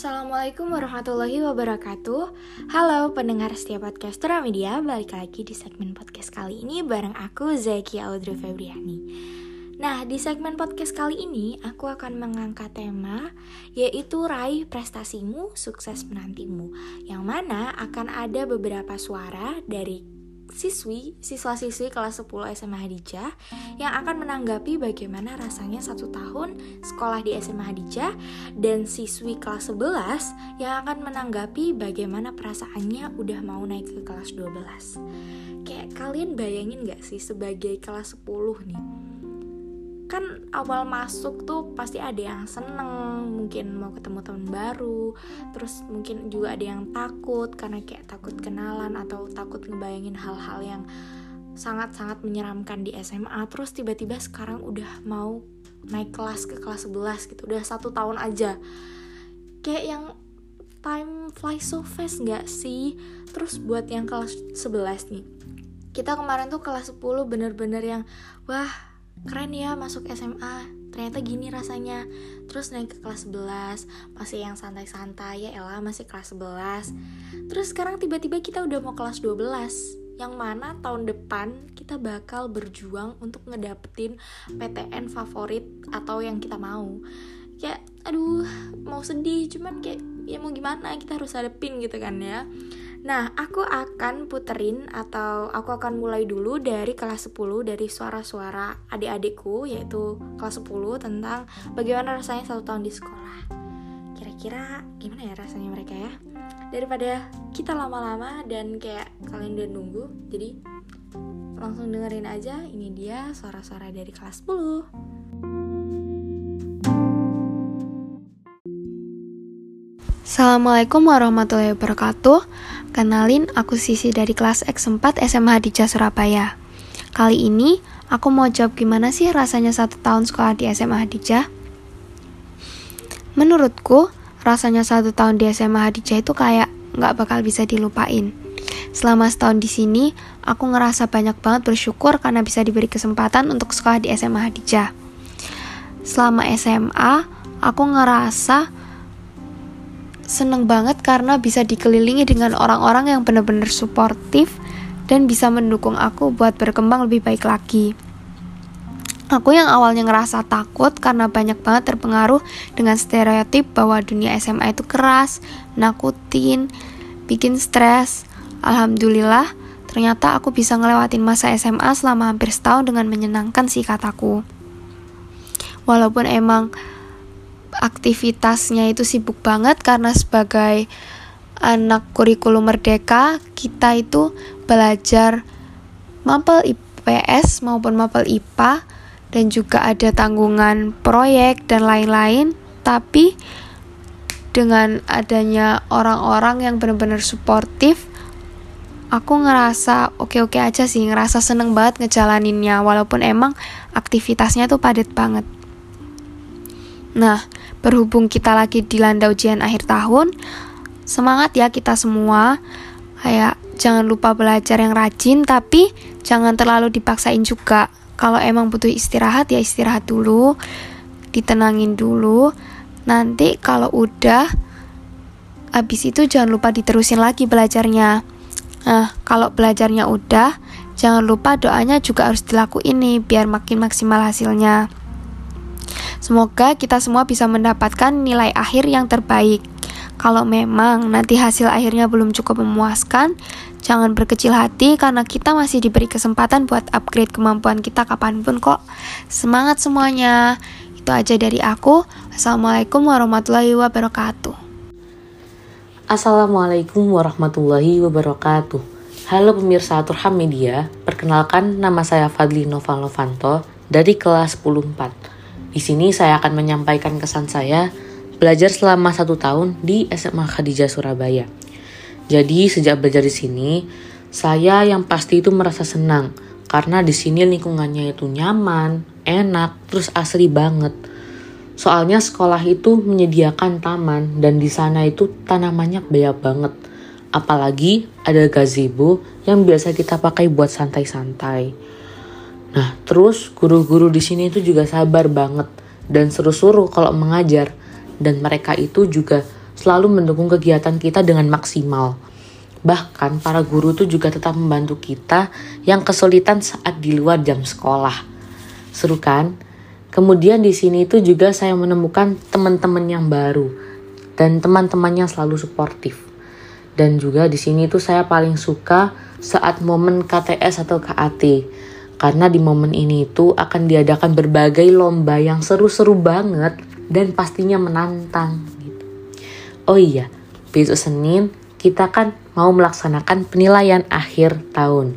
Assalamualaikum warahmatullahi wabarakatuh. Halo pendengar setiap podcast Media Balik lagi di segmen podcast kali ini bareng aku Zaki Audrey Febriani. Nah di segmen podcast kali ini aku akan mengangkat tema Yaitu raih prestasimu, sukses menantimu. Yang mana akan ada beberapa suara dari siswi, siswa-siswi kelas 10 SMA Hadijah yang akan menanggapi bagaimana rasanya satu tahun sekolah di SMA Hadijah dan siswi kelas 11 yang akan menanggapi bagaimana perasaannya udah mau naik ke kelas 12. Kayak kalian bayangin gak sih sebagai kelas 10 nih? Kan awal masuk tuh pasti ada yang seneng mungkin mau ketemu teman baru. Terus mungkin juga ada yang takut karena kayak takut kenalan atau takut ngebayangin hal-hal yang sangat-sangat menyeramkan di SMA terus tiba-tiba sekarang udah mau naik kelas ke kelas 11 gitu. Udah satu tahun aja. Kayak yang time fly so fast nggak sih? Terus buat yang kelas 11 nih kita kemarin tuh kelas 10 bener-bener yang wah keren ya masuk SMA ternyata gini rasanya. Terus naik ke kelas 11 masih yang santai-santai. Ya Ella masih kelas 11 terus sekarang tiba-tiba kita udah mau kelas 12 yang mana tahun depan kita bakal berjuang untuk ngedapetin PTN favorit atau yang kita mau. Kayak aduh mau sedih. Cuman kayak ya mau gimana? Kita harus hadepin gitu kan ya Nah, aku akan puterin atau aku akan mulai dulu dari kelas 10 dari suara-suara adik-adikku yaitu kelas 10 tentang bagaimana rasanya satu tahun di sekolah. Kira-kira gimana ya rasanya mereka ya? Daripada kita lama-lama dan kayak kalian udah nunggu, jadi langsung dengerin aja ini dia suara-suara dari kelas 10. Assalamualaikum warahmatullahi wabarakatuh. Kenalin, aku Sisi dari kelas X4 SMA di Surabaya. Kali ini, aku mau jawab gimana sih rasanya satu tahun sekolah di SMA Hadijah? Menurutku, rasanya satu tahun di SMA Hadijah itu kayak nggak bakal bisa dilupain. Selama setahun di sini, aku ngerasa banyak banget bersyukur karena bisa diberi kesempatan untuk sekolah di SMA Hadijah. Selama SMA, aku ngerasa seneng banget karena bisa dikelilingi dengan orang-orang yang benar-benar suportif dan bisa mendukung aku buat berkembang lebih baik lagi. Aku yang awalnya ngerasa takut karena banyak banget terpengaruh dengan stereotip bahwa dunia SMA itu keras, nakutin, bikin stres. Alhamdulillah, ternyata aku bisa ngelewatin masa SMA selama hampir setahun dengan menyenangkan sih kataku. Walaupun emang aktivitasnya itu sibuk banget karena sebagai anak kurikulum merdeka kita itu belajar mapel IPS maupun mapel IPA dan juga ada tanggungan proyek dan lain-lain. Tapi dengan adanya orang-orang yang benar-benar suportif aku ngerasa oke-oke aja sih ngerasa seneng banget ngejalaninnya walaupun emang aktivitasnya tuh padat banget. Nah Berhubung kita lagi dilanda ujian akhir tahun, semangat ya kita semua. Kayak jangan lupa belajar yang rajin, tapi jangan terlalu dipaksain juga. Kalau emang butuh istirahat ya istirahat dulu, ditenangin dulu. Nanti kalau udah habis itu jangan lupa diterusin lagi belajarnya. Nah, kalau belajarnya udah, jangan lupa doanya juga harus dilakuin nih biar makin maksimal hasilnya. Semoga kita semua bisa mendapatkan nilai akhir yang terbaik. Kalau memang nanti hasil akhirnya belum cukup memuaskan, jangan berkecil hati karena kita masih diberi kesempatan buat upgrade kemampuan kita kapan pun kok. Semangat semuanya. Itu aja dari aku. Assalamualaikum warahmatullahi wabarakatuh. Assalamualaikum warahmatullahi wabarakatuh. Halo pemirsa Turham Media, perkenalkan nama saya Fadli Noval Novanto dari kelas 104. Di sini saya akan menyampaikan kesan saya belajar selama satu tahun di SMA Khadijah Surabaya. Jadi sejak belajar di sini, saya yang pasti itu merasa senang karena di sini lingkungannya itu nyaman, enak, terus asri banget. Soalnya sekolah itu menyediakan taman dan di sana itu tanamannya banyak banget. Apalagi ada gazebo yang biasa kita pakai buat santai-santai. Nah, terus guru-guru di sini itu juga sabar banget dan seru-seru kalau mengajar dan mereka itu juga selalu mendukung kegiatan kita dengan maksimal. Bahkan para guru tuh juga tetap membantu kita yang kesulitan saat di luar jam sekolah. Seru kan? Kemudian di sini itu juga saya menemukan teman-teman yang baru dan teman-teman yang selalu suportif. Dan juga di sini itu saya paling suka saat momen KTS atau KAT karena di momen ini itu akan diadakan berbagai lomba yang seru-seru banget dan pastinya menantang gitu. Oh iya, besok Senin kita kan mau melaksanakan penilaian akhir tahun.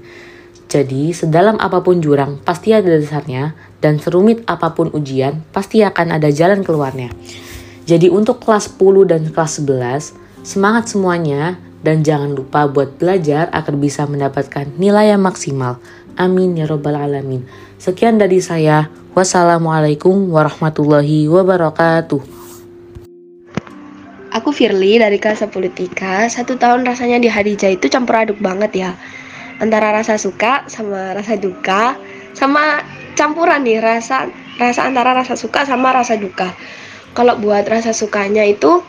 Jadi, sedalam apa pun jurang pasti ada dasarnya dan serumit apa pun ujian pasti akan ada jalan keluarnya. Jadi untuk kelas 10 dan kelas 11, semangat semuanya dan jangan lupa buat belajar agar bisa mendapatkan nilai yang maksimal. Amin ya robbal alamin. Sekian dari saya. Wassalamualaikum warahmatullahi wabarakatuh. Aku Firly dari kelas Politika. Satu tahun rasanya di Hadijah itu campur aduk banget ya. Antara rasa suka sama rasa duka, sama campuran nih rasa rasa antara rasa suka sama rasa duka. Kalau buat rasa sukanya itu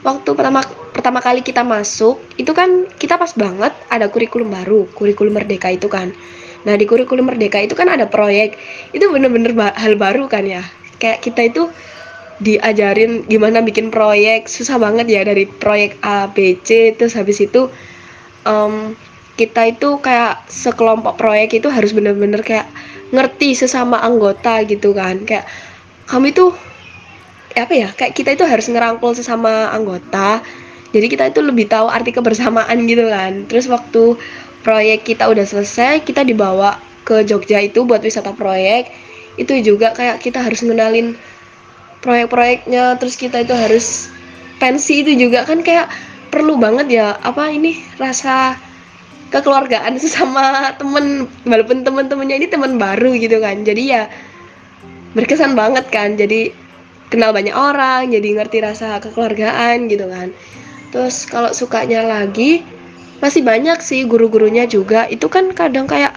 waktu pertama pertama kali kita masuk itu kan kita pas banget ada kurikulum baru kurikulum merdeka itu kan nah di kurikulum merdeka itu kan ada proyek. Itu bener-bener hal baru kan ya? Kayak kita itu diajarin gimana bikin proyek. Susah banget ya dari proyek A B C terus habis itu um, kita itu kayak sekelompok proyek itu harus bener-bener kayak ngerti sesama anggota gitu kan. Kayak kami tuh apa ya kayak kita itu harus ngerangkul sesama anggota. Jadi kita itu lebih tahu arti kebersamaan gitu kan. Terus waktu proyek kita udah selesai kita dibawa ke Jogja itu buat wisata proyek. Itu juga kayak kita harus ngenalin proyek-proyeknya terus kita itu harus pensi itu juga kan kayak perlu banget ya apa ini rasa kekeluargaan sesama temen. Walaupun temen-temennya ini teman baru gitu kan jadi ya berkesan banget kan. Jadi kenal banyak orang jadi ngerti rasa kekeluargaan gitu kan. Terus kalau sukanya lagi masih banyak sih guru-gurunya juga. Itu kan kadang kayak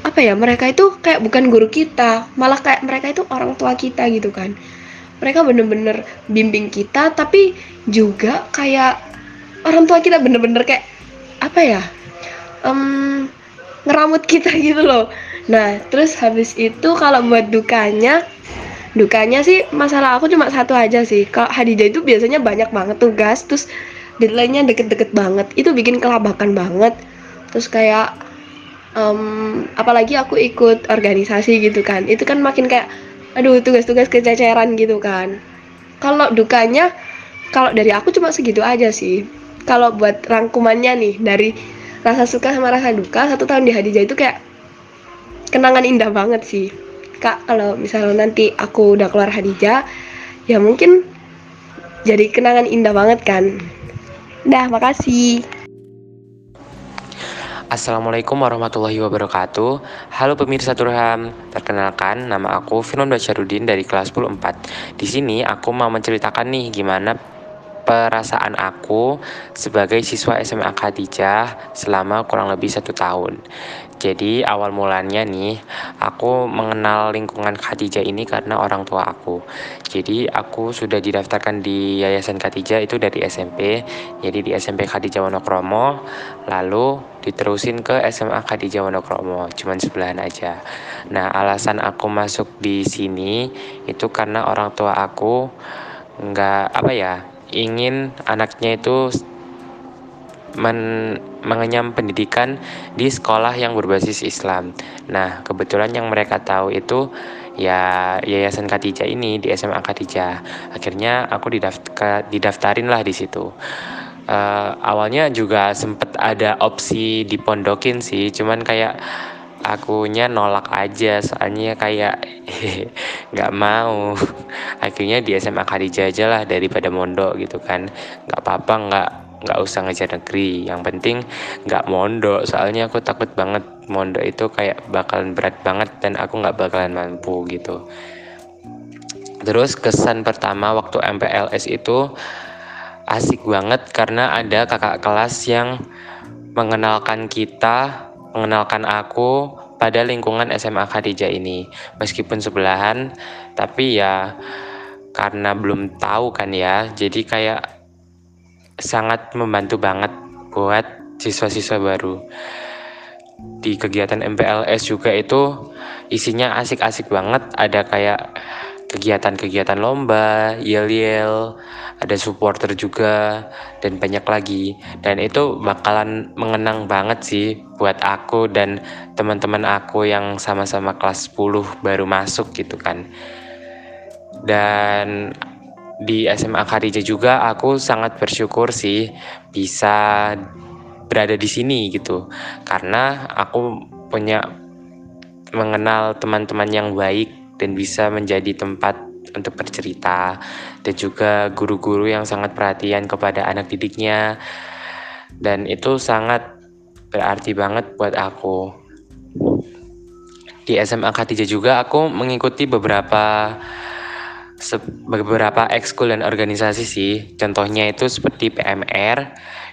apa ya mereka itu kayak bukan guru kita malah kayak mereka itu orang tua kita gitu kan. Mereka bener-bener bimbing kita tapi juga kayak orang tua kita bener-bener kayak apa ya um, ngeramut kita gitu loh. Nah terus habis itu kalau buat dukanya dukanya sih masalah aku cuma satu aja sih. Kalau Hadijah itu biasanya banyak banget tugas terus deadline-nya deket-deket banget. Itu bikin kelabakan banget. Terus kayak um, apalagi aku ikut organisasi gitu kan. Itu kan makin kayak aduh tugas-tugas kececeran gitu kan. Kalau dukanya kalau dari aku cuma segitu aja sih. Kalau buat rangkumannya nih dari rasa suka sama rasa duka satu tahun di Hadijah itu kayak kenangan indah banget sih. Kak kalau misalnya nanti aku udah keluar Hadijah ya mungkin jadi kenangan indah banget kan dah makasih. Assalamualaikum warahmatullahi wabarakatuh. Halo pemirsa Turham Perkenalkan, nama aku Firman Basyarudin dari kelas 14 Di sini aku mau menceritakan nih gimana perasaan aku sebagai siswa SMA Khadijah selama kurang lebih satu tahun jadi awal mulanya nih, aku mengenal lingkungan Khadijah ini karena orang tua aku. Jadi aku sudah didaftarkan di Yayasan Khadijah itu dari SMP. Jadi di SMP Khadijah Wonokromo, lalu diterusin ke SMA Khadijah Wonokromo, cuman sebelahan aja. Nah, alasan aku masuk di sini itu karena orang tua aku nggak apa ya, ingin anaknya itu men mengenyam pendidikan di sekolah yang berbasis Islam. Nah, kebetulan yang mereka tahu itu ya Yayasan Katija ini di SMA Katija. Akhirnya aku didaftar didaftarin lah di situ. Uh, awalnya juga sempet ada opsi dipondokin sih, cuman kayak akunya nolak aja soalnya kayak nggak mau. Akhirnya di SMA Khadijah aja lah daripada mondok gitu kan. Nggak apa-apa nggak nggak usah ngejar negeri. Yang penting nggak mondok soalnya aku takut banget mondok itu kayak bakalan berat banget dan aku nggak bakalan mampu gitu. Terus kesan pertama waktu MPLS itu asik banget karena ada kakak kelas yang mengenalkan kita mengenalkan aku pada lingkungan SMA Khadijah ini meskipun sebelahan tapi ya karena belum tahu kan ya jadi kayak sangat membantu banget buat siswa-siswa baru. Di kegiatan MPLS juga itu isinya asik-asik banget, ada kayak kegiatan-kegiatan lomba, yel-yel, ada supporter juga, dan banyak lagi. Dan itu bakalan mengenang banget sih buat aku dan teman-teman aku yang sama-sama kelas 10 baru masuk gitu kan. Dan di SMA Khadijah juga aku sangat bersyukur sih bisa berada di sini gitu. Karena aku punya mengenal teman-teman yang baik dan bisa menjadi tempat untuk bercerita dan juga guru-guru yang sangat perhatian kepada anak didiknya. Dan itu sangat berarti banget buat aku. Di SMA K3 juga aku mengikuti beberapa beberapa ekskul dan organisasi sih. Contohnya itu seperti PMR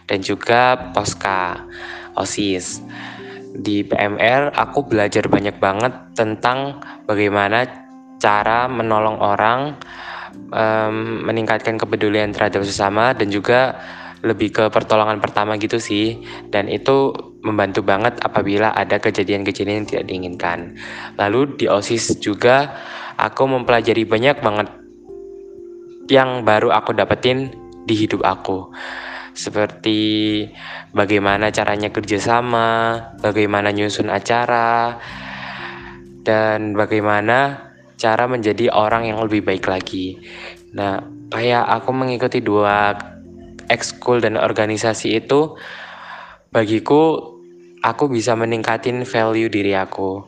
dan juga Poska OSIS di PMR aku belajar banyak banget tentang bagaimana cara menolong orang, um, meningkatkan kepedulian terhadap sesama dan juga lebih ke pertolongan pertama gitu sih dan itu membantu banget apabila ada kejadian-kejadian yang tidak diinginkan. Lalu di OSIS juga aku mempelajari banyak banget yang baru aku dapetin di hidup aku seperti bagaimana caranya kerjasama, bagaimana nyusun acara, dan bagaimana cara menjadi orang yang lebih baik lagi. Nah, kayak aku mengikuti dua ekskul dan organisasi itu, bagiku aku bisa meningkatin value diri aku.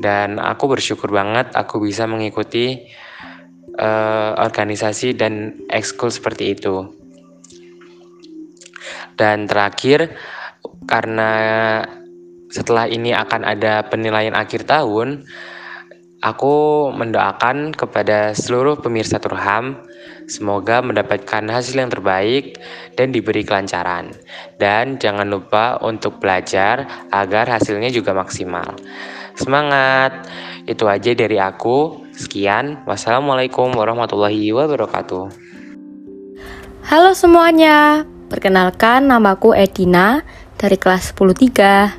Dan aku bersyukur banget aku bisa mengikuti uh, organisasi dan ekskul seperti itu. Dan terakhir, karena setelah ini akan ada penilaian akhir tahun, aku mendoakan kepada seluruh pemirsa Turham semoga mendapatkan hasil yang terbaik dan diberi kelancaran. Dan jangan lupa untuk belajar agar hasilnya juga maksimal. Semangat! Itu aja dari aku. Sekian. Wassalamualaikum warahmatullahi wabarakatuh. Halo semuanya. Perkenalkan, namaku Edina dari kelas 103.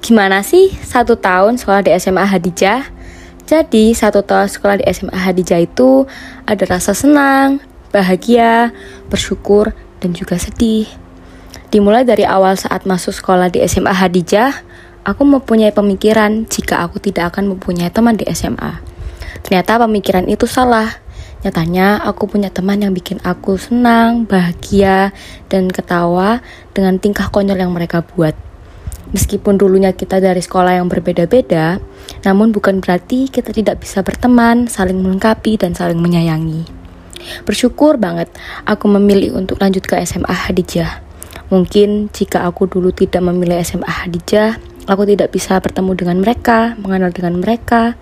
Gimana sih satu tahun sekolah di SMA Hadijah? Jadi, satu tahun sekolah di SMA Hadijah itu ada rasa senang, bahagia, bersyukur, dan juga sedih. Dimulai dari awal saat masuk sekolah di SMA Hadijah, aku mempunyai pemikiran jika aku tidak akan mempunyai teman di SMA. Ternyata pemikiran itu salah Nyatanya aku punya teman yang bikin aku senang, bahagia, dan ketawa dengan tingkah konyol yang mereka buat. Meskipun dulunya kita dari sekolah yang berbeda-beda, namun bukan berarti kita tidak bisa berteman, saling melengkapi, dan saling menyayangi. Bersyukur banget aku memilih untuk lanjut ke SMA Hadijah. Mungkin jika aku dulu tidak memilih SMA Hadijah, Aku tidak bisa bertemu dengan mereka, mengenal dengan mereka,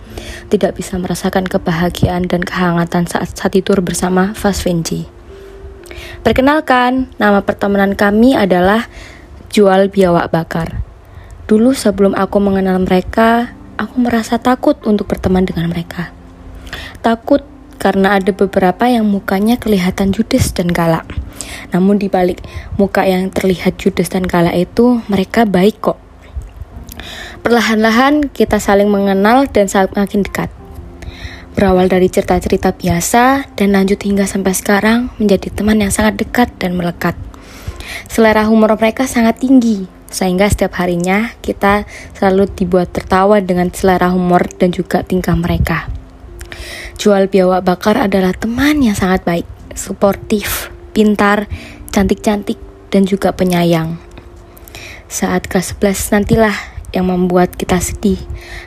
tidak bisa merasakan kebahagiaan dan kehangatan saat saat tidur bersama Fasvenji. Perkenalkan, nama pertemanan kami adalah Jual Biawak Bakar. Dulu sebelum aku mengenal mereka, aku merasa takut untuk berteman dengan mereka. Takut karena ada beberapa yang mukanya kelihatan judes dan galak. Namun di balik muka yang terlihat judes dan galak itu, mereka baik kok. Perlahan-lahan kita saling mengenal dan makin dekat. Berawal dari cerita-cerita biasa dan lanjut hingga sampai sekarang menjadi teman yang sangat dekat dan melekat. Selera humor mereka sangat tinggi, sehingga setiap harinya kita selalu dibuat tertawa dengan selera humor dan juga tingkah mereka. Jual biawak bakar adalah teman yang sangat baik, suportif, pintar, cantik-cantik, dan juga penyayang. Saat kelas 11 nantilah yang membuat kita sedih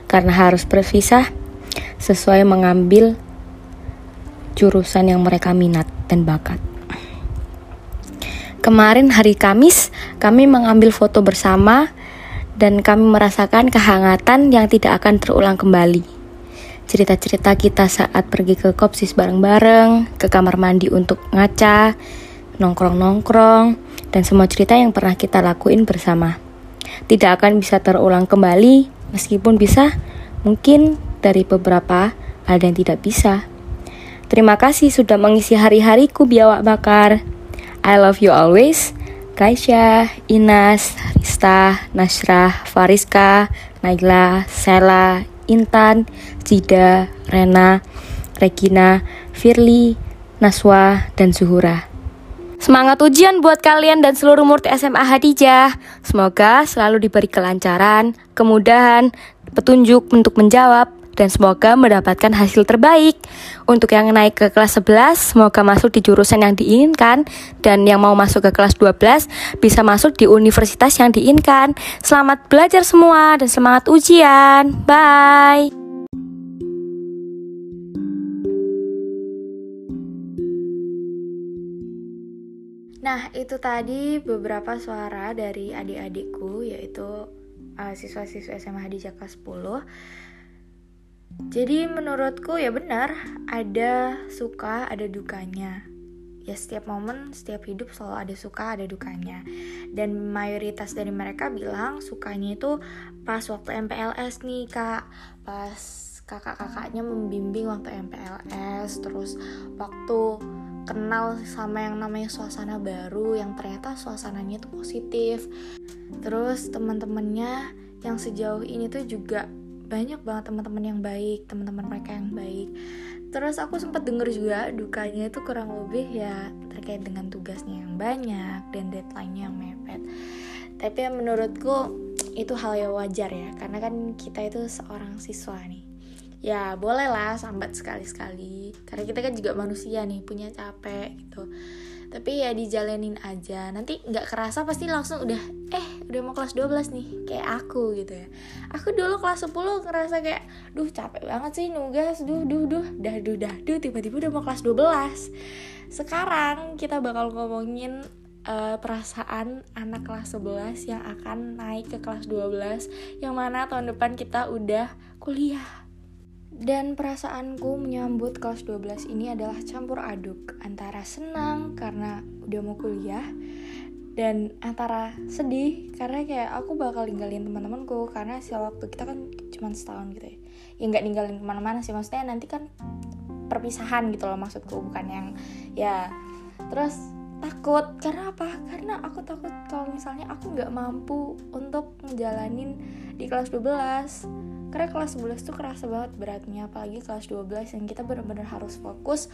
karena harus berpisah sesuai mengambil jurusan yang mereka minat dan bakat. Kemarin hari Kamis, kami mengambil foto bersama dan kami merasakan kehangatan yang tidak akan terulang kembali. Cerita-cerita kita saat pergi ke kopsis bareng-bareng, ke kamar mandi untuk ngaca, nongkrong-nongkrong, dan semua cerita yang pernah kita lakuin bersama tidak akan bisa terulang kembali, meskipun bisa, mungkin dari beberapa ada yang tidak bisa. Terima kasih sudah mengisi hari-hariku biawak bakar. I love you always. Kaisha, Inas, Rista, Nasrah, Fariska, Naila, Sela, Intan, Cida, Rena, Regina, Firly, Naswa, dan Zuhura. Semangat ujian buat kalian dan seluruh murid SMA Hadijah. Semoga selalu diberi kelancaran, kemudahan, petunjuk untuk menjawab, dan semoga mendapatkan hasil terbaik. Untuk yang naik ke kelas 11, semoga masuk di jurusan yang diinginkan dan yang mau masuk ke kelas 12 bisa masuk di universitas yang diinginkan. Selamat belajar semua dan semangat ujian. Bye. Nah, itu tadi beberapa suara dari adik-adikku yaitu uh, siswa-siswa SMA Hadijah kelas 10 jadi menurutku ya benar, ada suka, ada dukanya. Ya setiap momen, setiap hidup selalu ada suka, ada dukanya. Dan mayoritas dari mereka bilang sukanya itu pas waktu MPLS nih kak, pas kakak-kakaknya membimbing waktu MPLS, terus waktu kenal sama yang namanya suasana baru yang ternyata suasananya itu positif. Terus teman-temannya yang sejauh ini tuh juga banyak banget teman-teman yang baik teman-teman mereka yang baik. Terus aku sempat denger juga dukanya itu kurang lebih ya terkait dengan tugasnya yang banyak dan deadline-nya yang mepet. Tapi menurutku itu hal yang wajar ya karena kan kita itu seorang siswa nih ya boleh lah sambat sekali-sekali. Karena kita kan juga manusia nih punya capek gitu. Tapi ya dijalanin aja. Nanti nggak kerasa pasti langsung udah eh udah mau kelas 12 nih kayak aku gitu ya. Aku dulu kelas 10 ngerasa kayak duh capek banget sih nugas. Duh duh duh dah duh dah duh tiba-tiba udah mau kelas 12 sekarang kita bakal ngomongin uh, perasaan anak kelas 11 yang akan naik ke kelas 12 yang mana tahun depan kita udah kuliah dan perasaanku menyambut kelas 12 ini adalah campur aduk antara senang karena udah mau kuliah dan antara sedih karena kayak aku bakal ninggalin teman-temanku karena si waktu kita kan cuma setahun gitu ya. Ya nggak ninggalin ke mana-mana sih maksudnya nanti kan perpisahan gitu loh maksudku bukan yang ya. Terus takut karena apa? Karena aku takut kalau misalnya aku nggak mampu untuk ngejalanin di kelas 12 karena kelas 11 tuh kerasa banget beratnya apalagi kelas 12 yang kita benar-benar harus fokus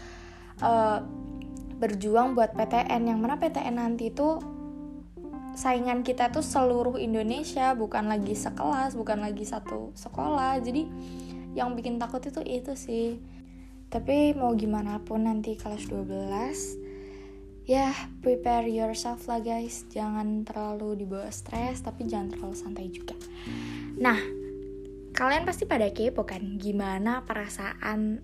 uh, berjuang buat PTN yang mana PTN nanti itu saingan kita tuh seluruh Indonesia bukan lagi sekelas bukan lagi satu sekolah. Jadi yang bikin takut itu itu sih. Tapi mau gimana pun nanti kelas 12 ya prepare yourself lah guys. Jangan terlalu dibawa stres tapi jangan terlalu santai juga. Nah kalian pasti pada kepo kan gimana perasaan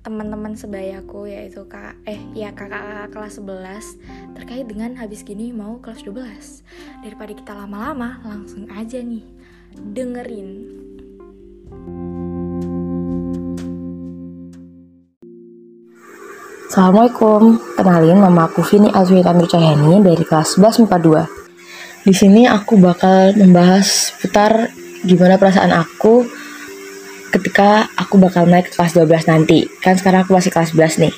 teman-teman sebayaku yaitu kak eh ya kakak-kakak kelas 11 terkait dengan habis gini mau kelas 12 daripada kita lama-lama langsung aja nih dengerin. Assalamualaikum, kenalin nama aku Vini Azwinandri Cahyani dari kelas 11 42. Di sini aku bakal membahas putar gimana perasaan aku ketika aku bakal naik ke kelas 12 nanti. Kan sekarang aku masih kelas 11 nih.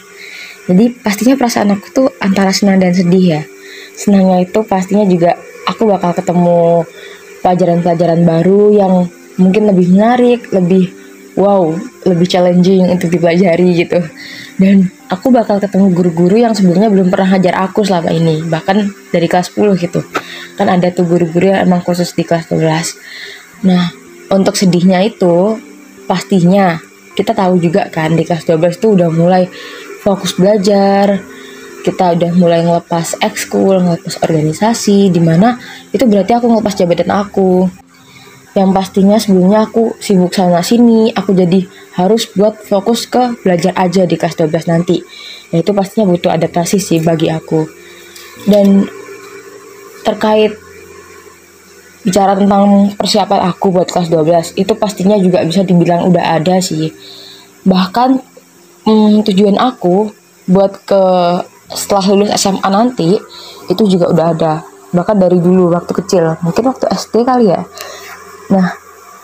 Jadi pastinya perasaan aku tuh antara senang dan sedih ya. Senangnya itu pastinya juga aku bakal ketemu pelajaran-pelajaran baru yang mungkin lebih menarik, lebih wow, lebih challenging untuk dipelajari gitu. Dan aku bakal ketemu guru-guru yang sebelumnya belum pernah ngajar aku selama ini, bahkan dari kelas 10 gitu. Kan ada tuh guru-guru yang emang khusus di kelas 12. Nah, untuk sedihnya itu pastinya kita tahu juga kan di kelas 12 itu udah mulai fokus belajar, kita udah mulai ngelepas ekskul, ngelepas organisasi, di mana itu berarti aku ngelepas jabatan aku. Yang pastinya sebelumnya aku sibuk sana sini, aku jadi harus buat fokus ke belajar aja di kelas 12 nanti. Ya itu pastinya butuh adaptasi sih bagi aku. Dan terkait bicara tentang persiapan aku buat kelas 12 itu pastinya juga bisa dibilang udah ada sih. Bahkan hmm, tujuan aku buat ke setelah lulus SMA nanti itu juga udah ada. Bahkan dari dulu waktu kecil. Mungkin waktu SD kali ya. Nah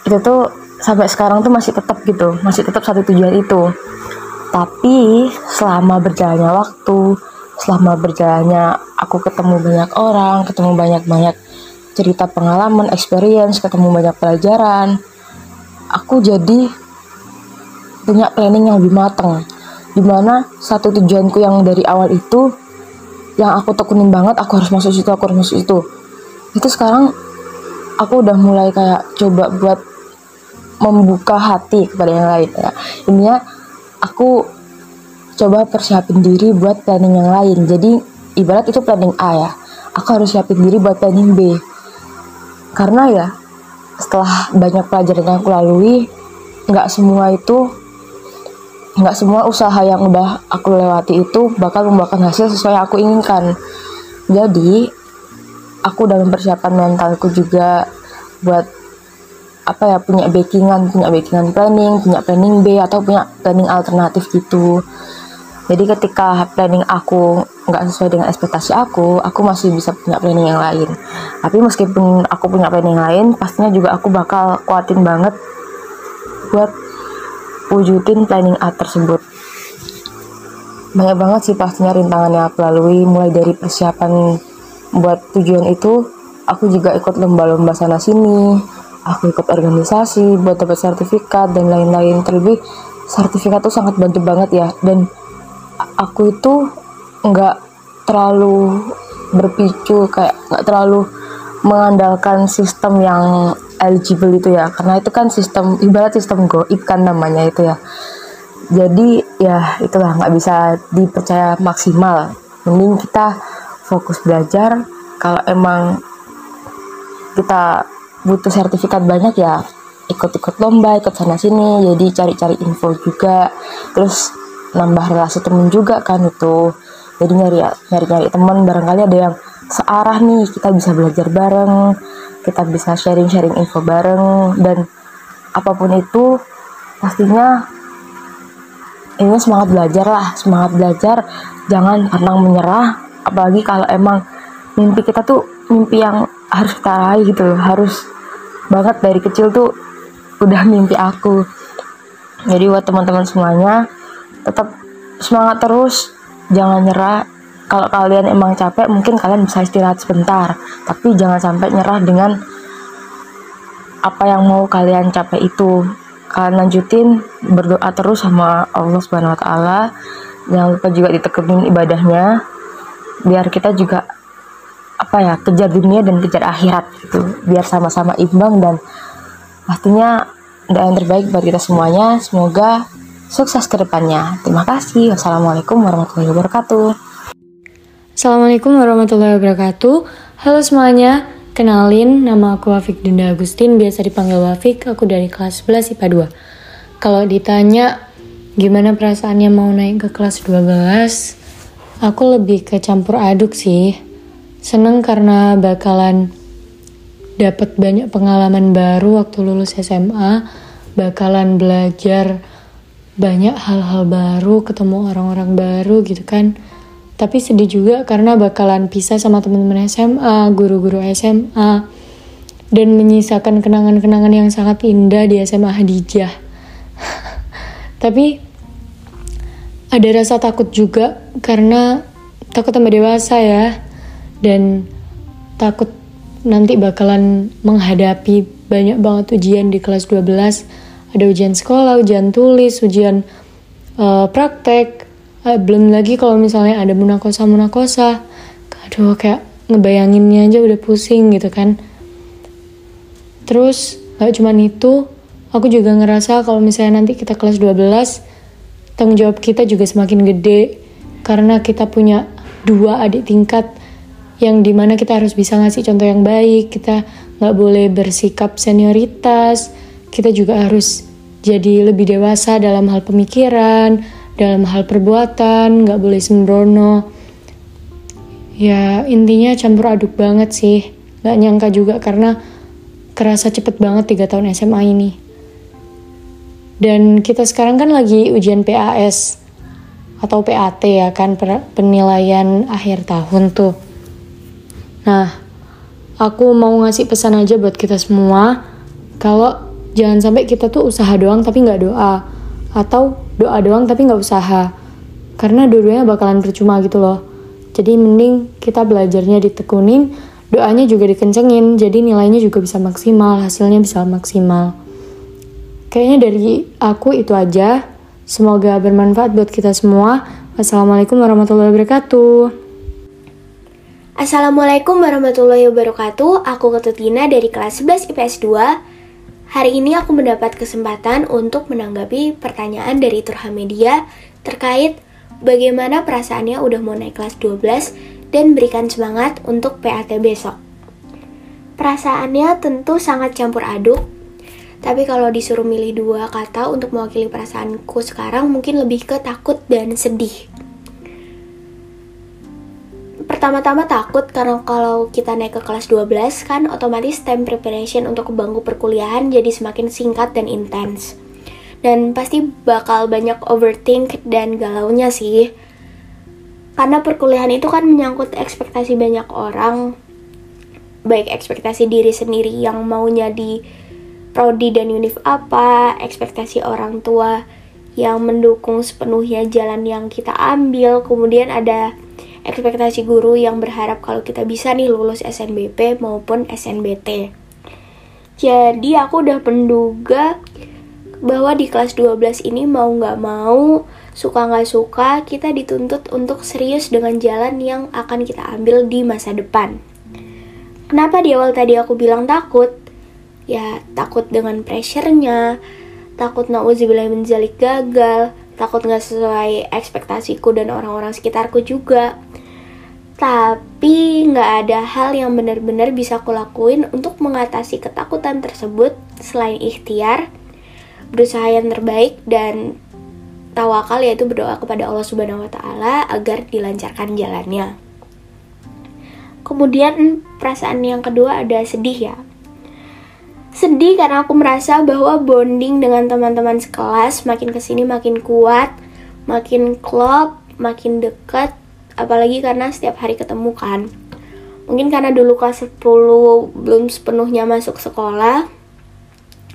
itu tuh sampai sekarang tuh masih tetap gitu. Masih tetap satu tujuan itu. Tapi selama berjalannya waktu selama berjalannya aku ketemu banyak orang ketemu banyak-banyak cerita pengalaman experience ketemu banyak pelajaran. Aku jadi punya planning yang lebih matang di mana satu tujuanku yang dari awal itu yang aku tekunin banget aku harus masuk situ aku harus masuk situ. Itu sekarang aku udah mulai kayak coba buat membuka hati kepada yang lain ya. Intinya aku coba persiapin diri buat planning yang lain. Jadi ibarat itu planning A ya. Aku harus siapin diri buat planning B karena ya setelah banyak pelajaran yang aku lalui nggak semua itu nggak semua usaha yang udah aku lewati itu bakal membuahkan hasil sesuai yang aku inginkan. Jadi aku udah mempersiapkan mentalku juga buat apa ya punya backingan punya backingan planning punya planning B atau punya planning alternatif gitu. Jadi ketika planning aku nggak sesuai dengan ekspektasi aku aku masih bisa punya planning yang lain. Tapi meskipun aku punya planning lain pastinya juga aku bakal kuatin banget buat wujudin planning A tersebut. Banyak banget sih pastinya rintangan yang aku lalui mulai dari persiapan buat tujuan itu aku juga ikut lomba-lomba sana sini aku ikut organisasi buat dapat sertifikat dan lain-lain. Terlebih sertifikat tuh sangat bantu banget ya. Dan aku itu nggak terlalu berpicu kayak nggak terlalu mengandalkan sistem yang eligible itu ya. Karena itu kan sistem ibarat sistem goib kan namanya itu ya. Jadi ya itulah nggak bisa dipercaya maksimal. Mending kita fokus belajar. Kalau emang kita butuh sertifikat banyak ya ikut-ikut lomba ikut sana sini jadi cari-cari info juga. Terus nambah relasi temen juga kan itu jadi nyari nyari nyari teman barangkali ada yang searah nih. Kita bisa belajar bareng kita bisa sharing sharing info bareng dan apa pun itu pastinya ini semangat belajar lah. Semangat belajar jangan pernah menyerah. Apalagi kalau emang mimpi kita tuh mimpi yang harus kita raih gitu. Loh harus banget dari kecil tuh udah mimpi aku. Jadi buat teman-teman semuanya tetap semangat terus jangan nyerah. Kalau kalian emang capek mungkin kalian bisa istirahat sebentar. Tapi jangan sampai nyerah dengan apa yang mau kalian capai itu. Kalian lanjutin berdoa terus sama Allah Subhanahu Wa Taala. Jangan lupa juga ditekunin ibadahnya biar kita juga apa ya kejar dunia dan kejar akhirat gitu. Biar sama-sama imbang dan pastinya doa yang terbaik buat kita semuanya. Semoga sukses ke depannya. Terima kasih. Wassalamualaikum warahmatullahi wabarakatuh. Assalamualaikum warahmatullahi wabarakatuh. Halo semuanya. Kenalin, nama aku Wafik Dinda Agustin, biasa dipanggil Wafik, aku dari kelas 11 IPA 2. Kalau ditanya gimana perasaannya mau naik ke kelas 12, aku lebih ke campur aduk sih. Seneng karena bakalan dapat banyak pengalaman baru waktu lulus SMA, bakalan belajar banyak hal-hal baru, ketemu orang-orang baru gitu kan. Tapi sedih juga karena bakalan pisah sama teman-teman SMA, guru-guru SMA, dan menyisakan kenangan-kenangan yang sangat indah di SMA Hadijah. Tapi ada rasa takut juga karena takut tambah dewasa ya dan takut nanti bakalan menghadapi banyak banget ujian di kelas 12 ada ujian sekolah, ujian tulis, ujian uh, praktek. Uh, belum lagi kalau misalnya ada munakosa munakosa aduh kayak ngebayanginnya aja udah pusing gitu kan. Terus gak cuman itu aku juga ngerasa kalau misalnya nanti kita kelas 12 tanggung jawab kita juga semakin gede. Karena kita punya dua adik tingkat yang di mana kita harus bisa ngasih contoh yang baik kita nggak boleh bersikap senioritas kita juga harus jadi lebih dewasa dalam hal pemikiran dalam hal perbuatan nggak boleh sembrono. Ya intinya campur aduk banget sih. Nggak nyangka juga karena kerasa cepet banget tiga tahun SMA ini. Dan kita sekarang kan lagi ujian PAS atau PAT ya kan penilaian akhir tahun tuh. Nah, aku mau ngasih pesan aja buat kita semua, kalau jangan sampai kita tuh usaha doang tapi nggak doa, atau doa doang tapi nggak usaha, karena dua-duanya bakalan percuma gitu loh. Jadi mending kita belajarnya ditekunin, doanya juga dikencengin, jadi nilainya juga bisa maksimal, hasilnya bisa maksimal. Kayaknya dari aku itu aja. Semoga bermanfaat buat kita semua. Wassalamualaikum warahmatullahi wabarakatuh. Assalamualaikum warahmatullahi wabarakatuh. Aku Ketutina dari kelas 11 IPS 2. Hari ini aku mendapat kesempatan untuk menanggapi pertanyaan dari Turha Media terkait bagaimana perasaannya udah mau naik kelas 12 dan berikan semangat untuk PAT besok. Perasaannya tentu sangat campur aduk, tapi kalau disuruh milih dua kata untuk mewakili perasaanku sekarang mungkin lebih ke takut dan sedih. Pertama-tama takut karena kalau kita naik ke kelas 12 kan otomatis time preparation untuk bangku perkuliahan jadi semakin singkat dan intens. Dan pasti bakal banyak overthink dan galaunya sih. Karena perkuliahan itu kan menyangkut ekspektasi banyak orang. Baik ekspektasi diri sendiri yang maunya di prodi dan univ apa ekspektasi orang tua yang mendukung sepenuhnya jalan yang kita ambil. Kemudian ada ekspektasi guru yang berharap kalau kita bisa nih lulus SNBP maupun SNBT jadi aku udah menduga bahwa di kelas 12 ini mau nggak mau, suka nggak suka, kita dituntut untuk serius dengan jalan yang akan kita ambil di masa depan. Kenapa di awal tadi aku bilang takut? Ya, takut dengan pressure-nya, takut na'udzubillah menjalik gagal, takut nggak sesuai ekspektasiku dan orang-orang sekitarku juga. Tapi nggak ada hal yang benar-benar bisa aku lakuin untuk mengatasi ketakutan tersebut selain ikhtiar, berusaha yang terbaik dan tawakal yaitu berdoa kepada Allah Subhanahu wa taala agar dilancarkan jalannya. Kemudian perasaan yang kedua ada sedih ya. Sedih karena aku merasa bahwa bonding dengan teman-teman sekelas makin ke sini makin kuat, makin klop, makin dekat, apalagi karena setiap hari ketemu kan. Mungkin karena dulu kelas 10 belum sepenuhnya masuk sekolah,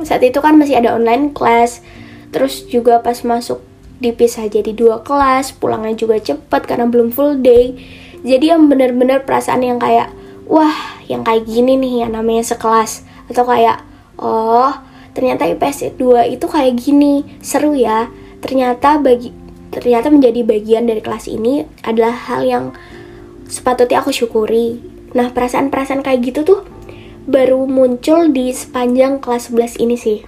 saat itu kan masih ada online class. Terus juga pas masuk dipisah jadi dua kelas pulangnya juga cepet karena belum full day. Jadi yang bener-bener perasaan yang kayak wah yang kayak gini nih yang namanya sekelas. Atau kayak oh ternyata IPS 2 itu kayak gini seru ya ternyata bagi ternyata menjadi bagian dari kelas ini adalah hal yang sepatutnya aku syukuri nah perasaan-perasaan kayak gitu tuh baru muncul di sepanjang kelas 11 ini sih.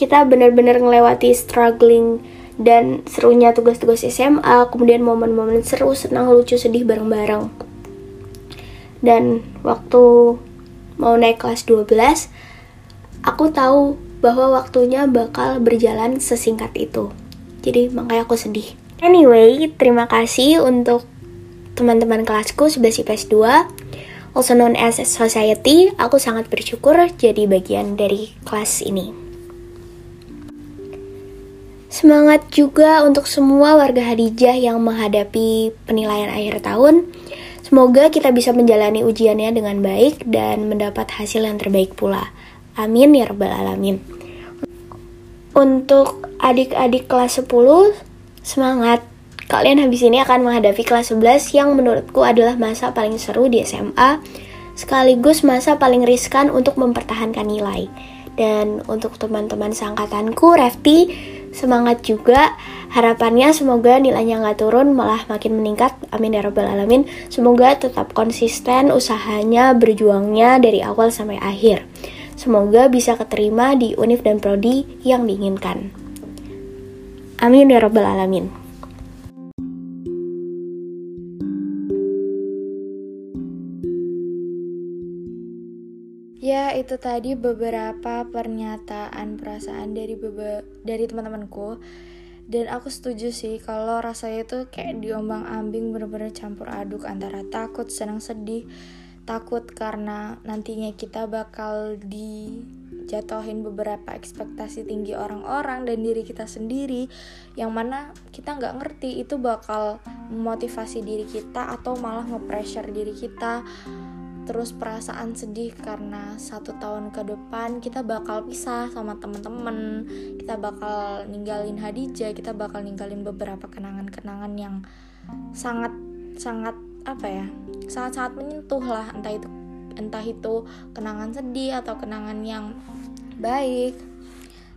Kita benar-benar ngelewati struggling dan serunya tugas-tugas SMA, kemudian momen-momen seru, senang, lucu, sedih bareng-bareng. Dan waktu mau naik kelas 12, aku tahu bahwa waktunya bakal berjalan sesingkat itu. Jadi makanya aku sedih. Anyway, terima kasih untuk teman-teman kelasku 11 IPS 2 also known as society, aku sangat bersyukur jadi bagian dari kelas ini. Semangat juga untuk semua warga Hadijah yang menghadapi penilaian akhir tahun. Semoga kita bisa menjalani ujiannya dengan baik dan mendapat hasil yang terbaik pula. Amin ya rabbal alamin. Untuk adik-adik kelas 10, semangat Kalian habis ini akan menghadapi kelas 11 yang menurutku adalah masa paling seru di SMA, sekaligus masa paling riskan untuk mempertahankan nilai. Dan untuk teman-teman seangkatanku, Refti, semangat juga. Harapannya semoga nilainya nggak turun, malah makin meningkat. Amin ya robbal alamin. Semoga tetap konsisten usahanya, berjuangnya dari awal sampai akhir. Semoga bisa keterima di univ dan prodi yang diinginkan. Amin ya robbal alamin. Ya, itu tadi beberapa pernyataan perasaan dari bebe dari teman-temanku. Dan aku setuju sih kalau rasanya itu kayak diombang-ambing bener-bener campur aduk antara takut, senang, sedih. Takut karena nantinya kita bakal dijatuhin beberapa ekspektasi tinggi orang-orang dan diri kita sendiri yang mana kita nggak ngerti itu bakal memotivasi diri kita atau malah nge-pressure diri kita terus perasaan sedih karena satu tahun ke depan kita bakal pisah sama temen-temen. Kita bakal ninggalin Hadijah kita bakal ninggalin beberapa kenangan-kenangan yang sangat sangat apa ya sangat sangat menyentuh lah. Entah itu entah itu kenangan sedih atau kenangan yang baik.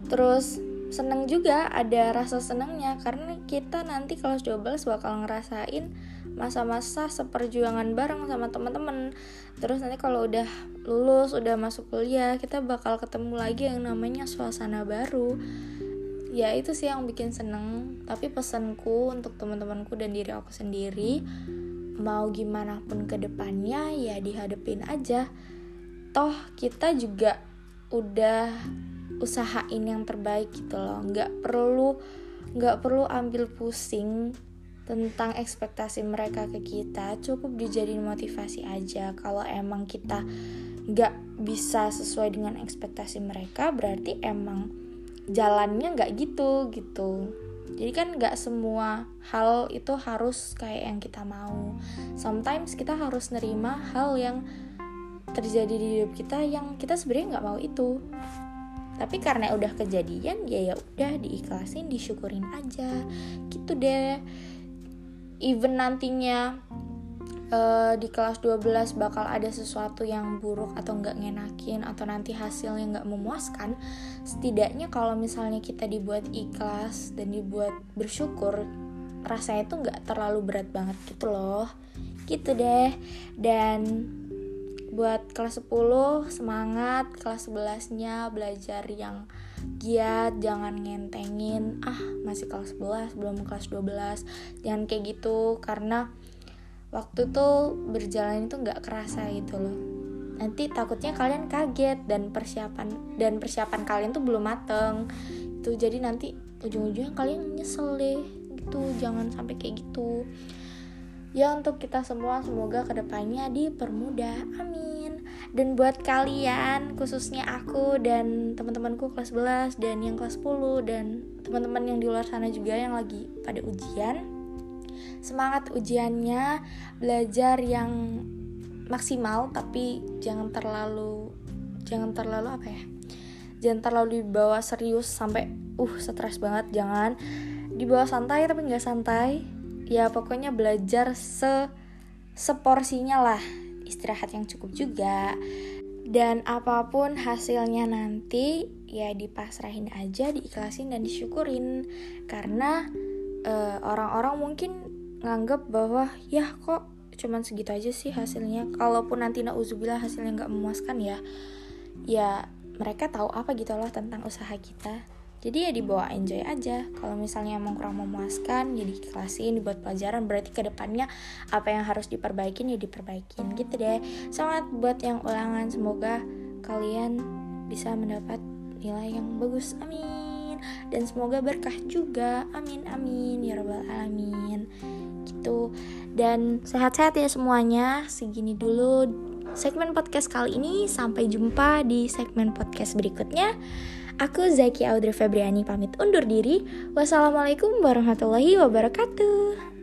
Terus seneng juga ada rasa senangnya karena kita nanti kelas 12 bakal ngerasain masa-masa seperjuangan bareng sama teman-teman. Terus nanti kalau udah lulus udah masuk kuliah kita bakal ketemu lagi yang namanya suasana baru. Ya itu sih yang bikin seneng. Tapi pesanku untuk teman-temanku dan diri aku sendiri mau gimana pun ke depannya ya dihadepin aja. Toh kita juga udah usahain yang terbaik gitu loh. Nggak perlu nggak perlu ambil pusing tentang ekspektasi mereka ke kita cukup dijadiin motivasi aja. Kalau emang kita nggak bisa sesuai dengan ekspektasi mereka berarti emang jalannya nggak gitu gitu. Jadi kan nggak semua hal itu harus kayak yang kita mau. Sometimes kita harus nerima hal yang terjadi di hidup kita yang kita sebenarnya nggak mau itu. Tapi karena udah kejadian ya ya udah diikhlasin disyukurin aja. Gitu deh even nantinya uh, di kelas 12 bakal ada sesuatu yang buruk atau nggak ngenakin atau nanti hasilnya nggak memuaskan setidaknya kalau misalnya kita dibuat ikhlas dan dibuat bersyukur rasanya itu nggak terlalu berat banget gitu loh. Gitu deh. Dan buat kelas 10 semangat. Kelas 11 nya belajar yang giat jangan ngentengin. Ah masih kelas 11 belum kelas 12 jangan kayak gitu karena waktu tuh berjalan itu nggak kerasa gitu loh. Nanti takutnya kalian kaget dan persiapan dan persiapan kalian tuh belum mateng. Itu jadi nanti ujung-ujungnya kalian nyesel deh gitu. Jangan sampai kayak gitu ya untuk kita semua semoga ke depannya dipermudah. Amin. Dan buat kalian khususnya aku dan teman-temanku kelas 11 dan yang kelas 10 dan teman-teman yang di luar sana juga yang lagi pada ujian semangat ujiannya. Belajar yang maksimal tapi jangan terlalu jangan terlalu apa ya? Jangan terlalu dibawa serius sampai uh stres banget. Jangan dibawa santai tapi nggak santai ya pokoknya belajar se seporsinya lah istirahat yang cukup juga. Dan apa pun hasilnya nanti ya dipasrahin aja diikhlasin dan disyukurin. Karena orang-orang uh, orang -orang mungkin nganggap bahwa ya kok cuman segitu aja sih hasilnya. Kalaupun nanti nauzubillah hasilnya nggak memuaskan ya ya mereka tahu apa gitu loh tentang usaha kita jadi ya dibawa enjoy aja. Kalau misalnya emang kurang memuaskan ya dikelasin dibuat pelajaran berarti ke depannya apa yang harus diperbaikin ya diperbaikin. Gitu deh. Semangat buat yang ulangan. Semoga kalian bisa mendapat nilai yang bagus. Amin. Dan semoga berkah juga. Amin amin. Ya robbal alamin. Gitu. Dan sehat-sehat ya semuanya. Segini dulu segmen podcast kali ini. Sampai jumpa di segmen podcast berikutnya Aku Zaki Audrey Febriani pamit undur diri. Wassalamualaikum warahmatullahi wabarakatuh.